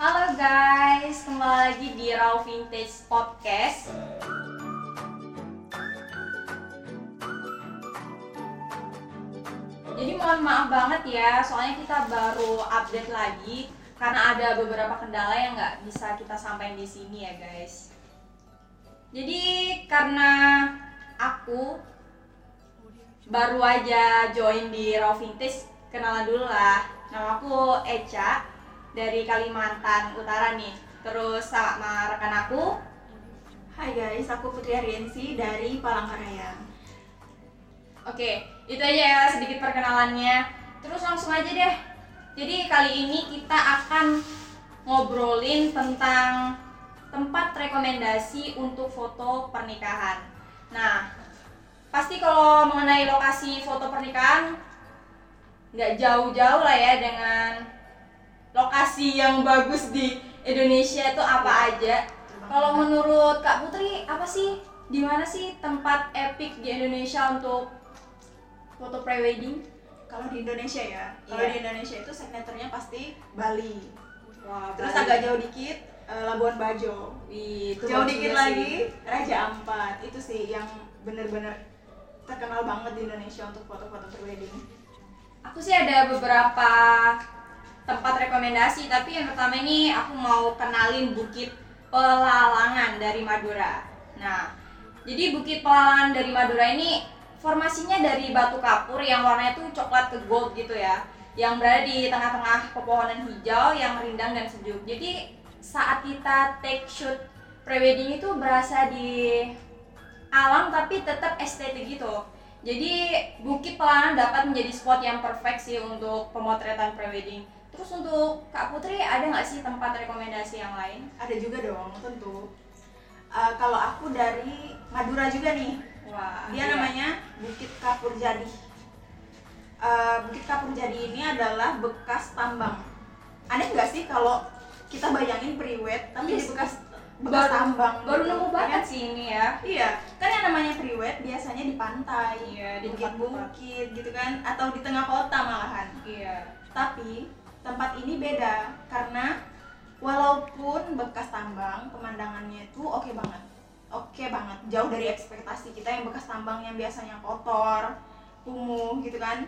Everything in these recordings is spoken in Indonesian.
Halo guys, kembali lagi di Raw Vintage Podcast. Jadi mohon maaf banget ya, soalnya kita baru update lagi karena ada beberapa kendala yang nggak bisa kita sampaikan di sini ya guys. Jadi karena aku baru aja join di Raw Vintage, kenalan dulu lah. Nama aku Eca dari Kalimantan Utara nih. Terus sama rekan aku Hai guys, aku Putri Ariensi dari Palangkaraya. Oke, itu aja ya sedikit perkenalannya. Terus langsung aja deh. Jadi kali ini kita akan ngobrolin tentang tempat rekomendasi untuk foto pernikahan. Nah, pasti kalau mengenai lokasi foto pernikahan nggak jauh-jauh lah ya dengan lokasi yang bagus di Indonesia itu apa aja. Kalau menurut Kak Putri, apa sih di mana sih tempat epic di Indonesia untuk foto prewedding? Kalau di Indonesia ya, kalau Iya. di Indonesia itu signaturnya pasti Bali. Wah, Terus agak jauh dikit eh, Labuan Bajo. Wih, itu jauh dikit sih. lagi Raja Ampat. Itu sih yang bener-bener terkenal banget di Indonesia untuk foto-foto prewedding. Aku sih ada beberapa tempat rekomendasi, tapi yang pertama ini aku mau kenalin Bukit Pelalangan dari Madura. Nah, jadi Bukit Pelalangan dari Madura ini formasinya dari batu kapur yang warnanya tuh coklat ke gold gitu ya, yang berada di tengah-tengah pepohonan hijau yang rindang dan sejuk. Jadi saat kita take shoot prewedding itu berasa di alam tapi tetap estetik gitu. Jadi Bukit Pelangan dapat menjadi spot yang perfect sih untuk pemotretan prewedding. Terus untuk Kak Putri ada nggak sih tempat rekomendasi yang lain? Ada juga dong, tentu. Eh, kalau aku dari Madura juga nih, Wah, dia iya. namanya Bukit Kapur Jadi. Eh, Bukit Kapur Jadi ini adalah bekas tambang. Aneh nggak sih kalau kita bayangin priwet tapi Iya di bekas bekas Baru- tambang. baru gitu, nemu ya banget kan? sih ini ya. Iya, kan yang namanya priwet biasanya di pantai, Iya, di di tempat-tempat. bukit gitu kan, atau di tengah kota malahan. Iya. Tapi tempat ini beda karena walaupun bekas tambang, pemandangannya itu oke banget. Oke banget, jauh dari ekspektasi kita yang bekas tambang yang biasanya kotor, kumuh gitu kan.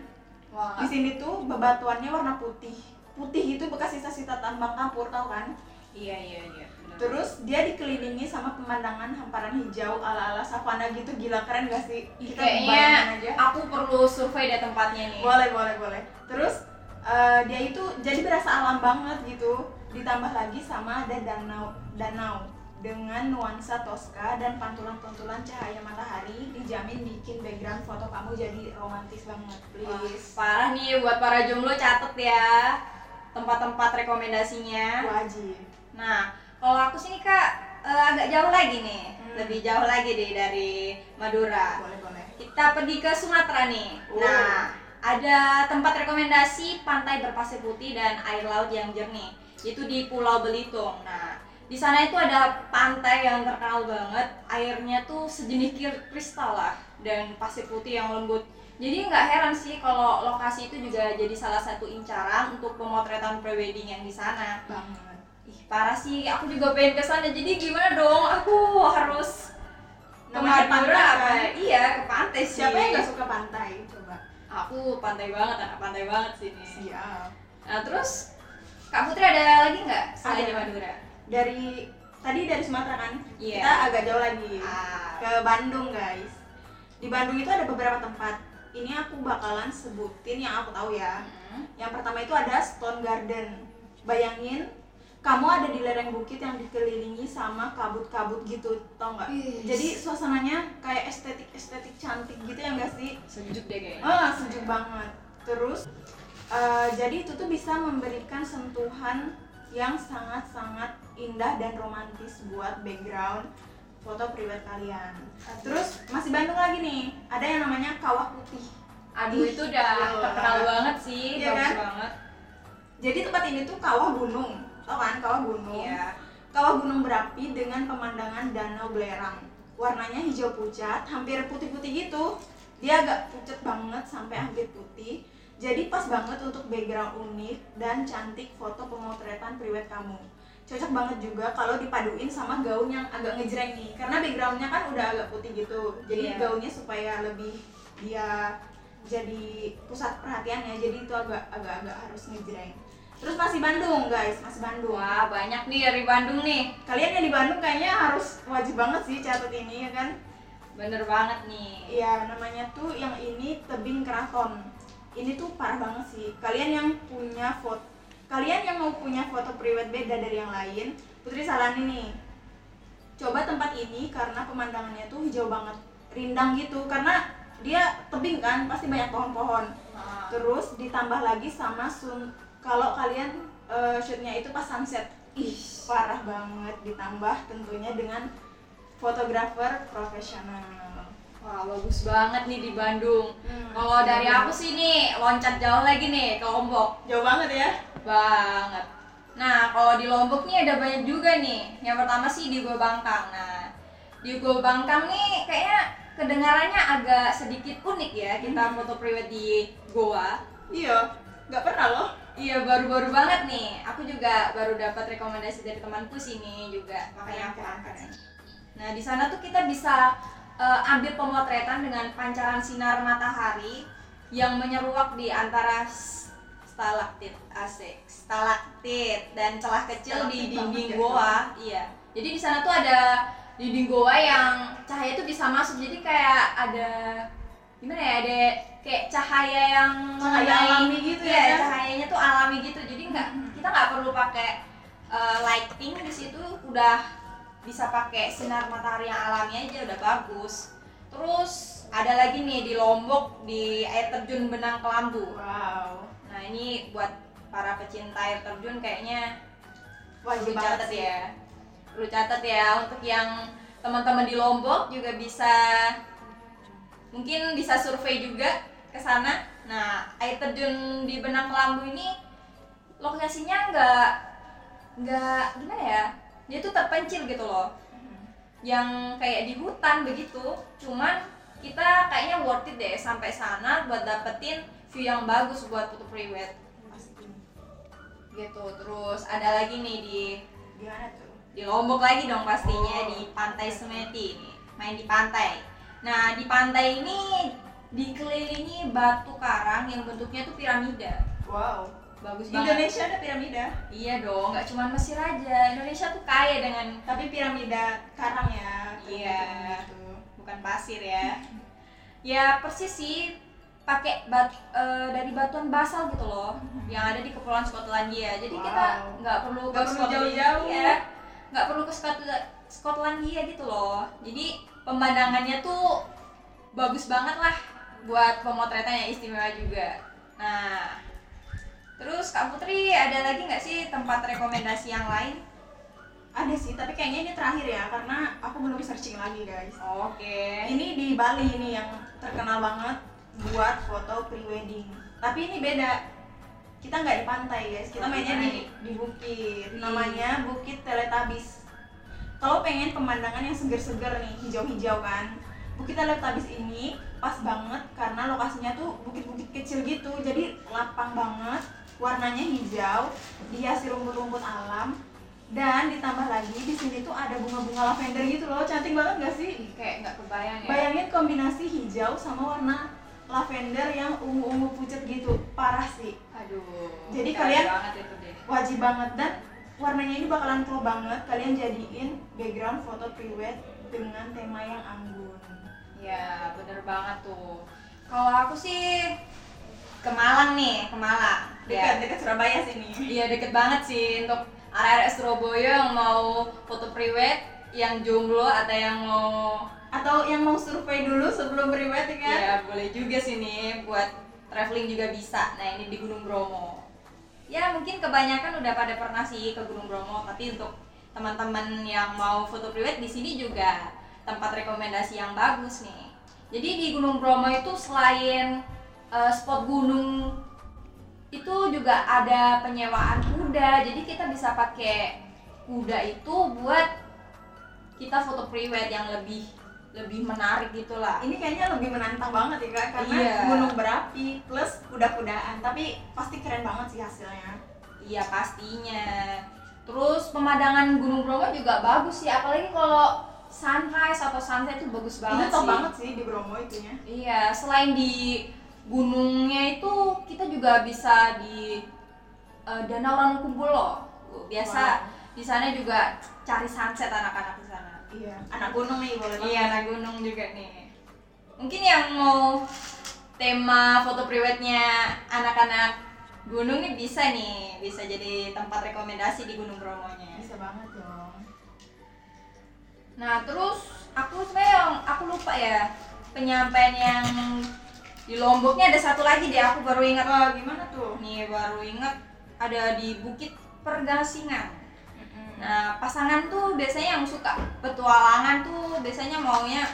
Wah. Di sini tuh bebatuannya warna putih. Putih itu bekas sisa-sisa tambang kapur tau kan? Iya iya iya. benar. Terus dia dikelilingi sama pemandangan hamparan hijau ala-ala savana gitu gila keren gak sih? Ih, Kita kayaknya aja. aku perlu survei deh tempatnya nih. Boleh, boleh, boleh. Terus eh, dia itu jadi berasa alam banget gitu. Ditambah lagi sama ada danau danau dengan nuansa Tosca dan pantulan-pantulan cahaya matahari dijamin bikin background foto kamu jadi romantis banget. Wah, Please. parah nih buat para jomblo catet ya tempat-tempat rekomendasinya. Wajib. Nah, kalau aku sini kak eh, agak jauh lagi nih, Hmm. lebih jauh lagi deh dari Madura. Boleh, boleh. Kita pergi ke Sumatera nih. Oh. Nah, ada tempat rekomendasi pantai berpasir putih dan air laut yang jernih. Itu di Pulau Belitung. Nah, di sana itu ada pantai yang terkenal banget. Airnya tuh sejenis kristal lah dan pasir putih yang lembut. Jadi nggak heran sih kalau lokasi itu juga jadi salah satu incaran untuk pemotretan prewedding yang di sana. Banget. Ih, parah sih. Aku juga pengen ke sana. Jadi gimana dong? Aku harus ke Madura kan? Iya, ke pantai sih. Siapa yang gak suka pantai? Aku pantai banget, anak pantai banget sini. Siap. Nah, terus Kak Putri ada lagi nggak selain Ada. di Madura? Dari tadi dari Sumatera kan? Iya. Kita agak jauh lagi. Ah, ke Bandung guys di Bandung itu ada beberapa tempat ini aku bakalan sebutin yang aku tahu ya hmm. yang pertama itu ada Stone Garden bayangin kamu ada di lereng bukit yang dikelilingi sama kabut-kabut gitu tau nggak jadi suasananya kayak estetik estetik cantik gitu ya enggak sih sejuk deh kayaknya. ah sejuk banget terus eh, jadi itu tuh bisa memberikan sentuhan yang sangat-sangat indah dan romantis buat background foto pribadi kalian. Terus masih Bandung lagi nih, ada yang namanya Kawah Putih. Aduh, itu udah Gila. terkenal banget sih, Iya bagus kan? banget. Jadi tempat ini tuh kawah gunung, tau kan kawah gunung? Iya. Kawah gunung berapi dengan pemandangan danau belerang. Warnanya hijau pucat, hampir putih-putih gitu. Dia agak pucat banget sampai hampir putih. Jadi pas banget untuk background unik dan cantik foto pemotretan priwet kamu cocok banget juga kalau dipaduin sama gaun yang agak ngejreng nih karena backgroundnya kan udah agak putih gitu jadi Iya. gaunnya supaya lebih dia jadi pusat perhatiannya jadi itu agak agak agak harus ngejreng terus masih Bandung guys masih Bandung Wah, banyak nih dari Bandung nih. kalian yang di Bandung kayaknya harus wajib banget sih catat ini ya kan Bener banget nih. Iya, namanya tuh yang ini tebing keraton. Ini tuh parah banget sih. Kalian yang punya foto, kalian yang mau punya foto priwet beda dari yang lain, Putri saranin nih. Coba tempat ini karena pemandangannya tuh hijau banget, rindang gitu. Karena dia tebing kan, pasti banyak pohon-pohon. Terus ditambah lagi sama sun. Kalau kalian eh, shootnya itu pas sunset, ih parah banget. Ditambah tentunya dengan fotografer profesional. Wah, bagus banget nih di Bandung. Hmm, Kalau dari aku sih nih loncat jauh lagi nih ke Lombok. Jauh banget ya. Banget. Nah, kalau di Lombok nih ada banyak juga nih. Yang pertama sih di Gua Bangkang. Nah, di Gua Bangkang nih kayaknya kedengarannya agak sedikit unik ya kita foto priwet di Goa. Iya, nggak pernah loh. Iya baru-baru banget nih. Aku juga baru dapat rekomendasi dari temanku sini juga, makanya aku angkat. Nah di sana tuh kita bisa eh, ambil pemotretan dengan pancaran sinar matahari yang menyeruak di antara stalaktit asik, stalaktit dan celah kecil di Stalaktit dinding banget ya, goa. Iya. Jadi di sana tuh ada dinding goa yang cahaya itu bisa masuk. Jadi kayak ada gimana ya? Ada kayak cahaya yang Cahaya mengenai- alami gitu ya, Iya, kan? cahayanya tuh alami gitu. Jadi nggak kita nggak perlu pakai eh, lighting di situ udah bisa pakai sinar matahari yang alami aja udah bagus. Terus ada lagi nih di Lombok di air terjun Benang Kelambu. Wow, Nah ini buat para pecinta air terjun kayaknya wajib catat sih. ya. Perlu catat ya untuk yang teman-teman di Lombok juga bisa mungkin bisa survei juga ke sana. Nah, air terjun di Benang Kelambu ini lokasinya nggak nggak gimana ya? Dia tuh terpencil gitu loh. Yang kayak di hutan begitu. Cuman kita kayaknya worth it deh sampai sana buat dapetin view yang bagus buat foto priwet Pasti. gitu. Terus ada lagi nih di Gimana tuh? di Lombok lagi dong pastinya Oh. di Pantai Semeti nih main di pantai nah di pantai ini dikelilingi batu karang yang bentuknya tuh piramida Wow. bagus banget Indonesia ada piramida, iya dong nggak cuma Mesir aja Indonesia tuh kaya dengan tapi piramida karang ya. Iya. Gitu. bukan pasir ya ya persis sih pakai bat eh, dari batuan basal gitu loh yang ada di kepulauan Skotlandia jadi kita Wow. nggak perlu ke Nggak perlu jauh-jauh. ya nggak perlu ke Skot- Skotlandia gitu loh jadi pemandangannya tuh bagus banget lah buat pemotretan yang istimewa juga nah terus Kak Putri ada lagi nggak sih tempat rekomendasi yang lain Ada sih, tapi kayaknya ini terakhir ya karena aku belum searching lagi guys. oke Ini di Bali ini yang terkenal banget buat foto prewedding. Tapi ini beda. Kita nggak di pantai guys, kita mainnya di di bukit. Di- Namanya Bukit Teletabis. Kalau pengen pemandangan yang seger-seger nih, hijau-hijau kan. Bukit Teletabis ini pas banget karena lokasinya tuh bukit-bukit kecil gitu, jadi lapang banget. Warnanya hijau, dihiasi rumput-rumput alam, dan ditambah lagi di sini tuh ada bunga-bunga lavender gitu loh, cantik banget gak sih? Ih, kayak nggak kebayang ya Bayangin kombinasi hijau sama warna lavender yang ungu-ungu pucat gitu, parah sih. Aduh. Jadi kalian- banget itu deh. Wajib banget dan warnanya ini bakalan klop banget. Kalian jadiin background foto priwet dengan tema yang anggun. Ya, bener banget tuh. Kalau aku sih ke Malang nih, ke Malang. Dekat Ya. dekat Surabaya sini. Iya, deket banget sih untuk area Surabaya yang mau foto priwet, yang jomblo atau yang mau Atau yang mau survei dulu sebelum priwet ya kan? ya boleh juga sih nih buat traveling juga bisa. Nah, ini di Gunung Bromo. Ya, mungkin kebanyakan udah pada pernah sih ke Gunung Bromo, tapi untuk teman-teman yang mau foto priwet di sini juga tempat rekomendasi yang bagus nih. Jadi di Gunung Bromo itu selain eh, spot gunung itu juga ada penyewaan kuda. Jadi kita bisa pakai kuda itu buat kita foto priwet yang lebih lebih menarik gitulah. Ini kayaknya lebih menantang banget ya kak, karena Iya. gunung berapi plus kuda-kudaan. Tapi pasti keren banget sih hasilnya. iya pastinya terus pemandangan Gunung Bromo juga bagus sih apalagi kalau sunrise atau sunset itu bagus banget itu top sih banget sih di Bromo itunya iya selain di gunungnya itu kita juga bisa di eh, Danau Ranukumbul loh biasa di sana juga cari sunset anak-anak iya anak gunung nih boleh Iya, anak gunung juga nih. Mungkin yang mau tema foto priwetnya anak-anak gunung nih bisa nih, bisa jadi tempat rekomendasi di Gunung Bromo-nya. bisa banget dong Nah, terus aku sebenarnya yang aku lupa ya penyampaian yang di Lomboknya ada satu lagi deh aku baru ingat. Wah, gimana tuh Nih baru ingat ada di Bukit Pergasingan. Nah, pasangan tuh biasanya yang suka petualangan tuh biasanya maunya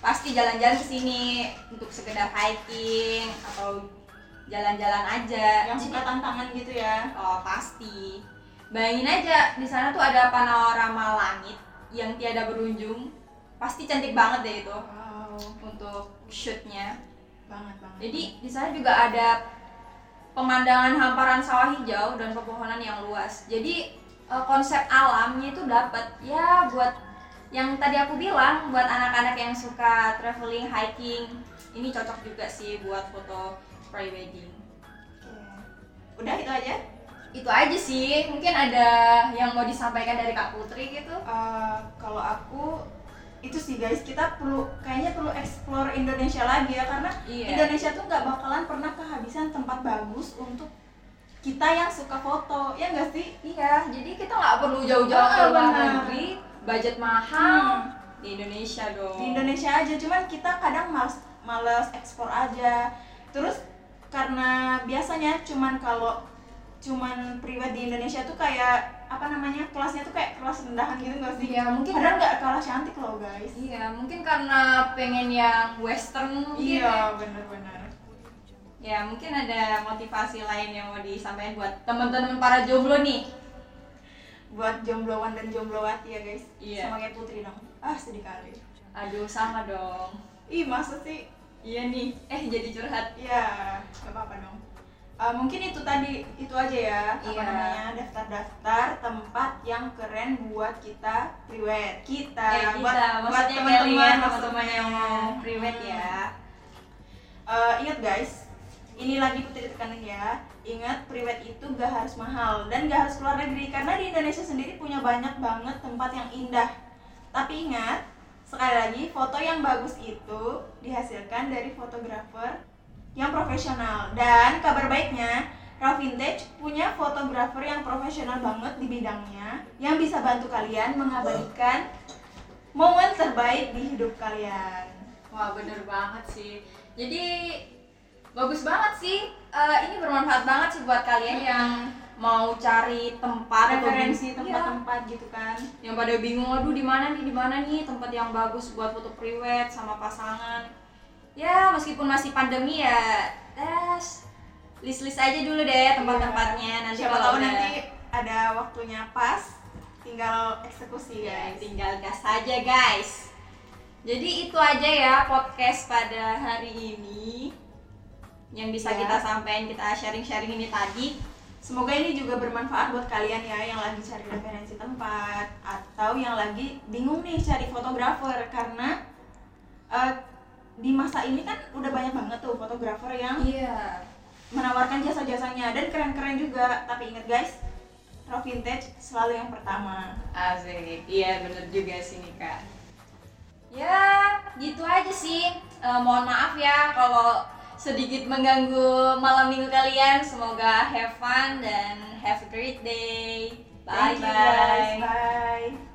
pasti jalan-jalan ke sini untuk sekedar hiking atau jalan-jalan aja. yang suka tantangan gitu ya Oh, pasti. Bayangin aja di sana tuh ada panorama langit yang tiada berujung. Pasti cantik banget deh itu wow untuk shootnya. banget banget Jadi di sana juga ada pemandangan hamparan sawah hijau dan pepohonan yang luas. Jadi eh, konsep alamnya itu dapat ya buat yang tadi aku bilang buat anak-anak yang suka traveling, hiking, ini cocok juga sih buat foto pre-wedding. Oke. udah itu aja Itu aja sih. Mungkin ada yang mau disampaikan dari Kak Putri gitu. Eh, kalau aku itu sih guys kita perlu kayaknya perlu explore Indonesia lagi ya karena Iya. Indonesia tuh nggak bakalan pernah kehabisan tempat bagus untuk kita yang suka foto ya nggak sih? Iya, jadi kita nggak perlu jauh-jauh Ah, ke luar negeri, budget mahal. Hmm. di Indonesia dong. di Indonesia aja cuman kita kadang males males ekspor aja. Terus karena biasanya cuman kalau cuman priwet di Indonesia tuh kayak apa namanya kelasnya tuh kayak kelas rendahan gitu nggak sih? Iya, mungkin padahal nggak kalah cantik loh guys. Iya, mungkin karena pengen yang western mungkin ya. iya benar-benar Ya, mungkin ada motivasi lain yang mau disampaikan buat teman-teman para jomblo nih. buat jombloan dan jomblowati ya guys Iya. sama kayak putri dong ah sedih kali Aduh, sama dong. ih masa sih Iya nih. Eh, jadi curhat. Iya, nggak apa-apa dong. Uh, mungkin itu tadi itu aja ya apa Iya. namanya daftar-daftar tempat yang keren buat kita priwet kita Eh, buat kita, buat maksudnya teman-teman teman-teman yang mau priwet ya. Uh, ingat guys ini lagi putri tekanin ya. Ingat priwet itu gak harus mahal dan gak harus keluar negeri karena di Indonesia sendiri punya banyak banget tempat yang indah. Tapi ingat sekali lagi foto yang bagus itu dihasilkan dari fotografer yang profesional. Dan kabar baiknya Raw Vintage punya fotografer yang profesional banget di bidangnya yang bisa bantu kalian mengabadikan momen terbaik di hidup kalian. Wah, bener banget sih. Jadi bagus banget sih. Eh, ini bermanfaat banget sih buat kalian yang mau cari tempat referensi Iya. tempat-tempat gitu kan. Yang pada bingung aduh di mana nih di mana nih? Tempat yang bagus buat foto priwet sama pasangan. Ya meskipun masih pandemi ya tes list list aja dulu deh tempat-tempatnya. Nanti Iya. siapa kalau tahu udah- nanti ada waktunya pas tinggal eksekusi ya guys. tinggal gas aja guys. Jadi itu aja ya podcast pada hari ini yang bisa Ya. kita sampaikan kita sharing-sharing ini tadi. Semoga ini juga bermanfaat buat kalian ya yang lagi cari referensi tempat atau yang lagi bingung nih cari fotografer karena eh, di masa ini kan udah banyak banget tuh fotografer yang iya. menawarkan jasa-jasanya dan keren-keren juga. Tapi ingat guys raw vintage selalu yang pertama. Asik, iya bener juga sih nih kak Ya gitu aja sih. Eh, Mohon maaf ya kalau sedikit mengganggu malam minggu kalian. Semoga have fun dan have a great day. Bye Bye.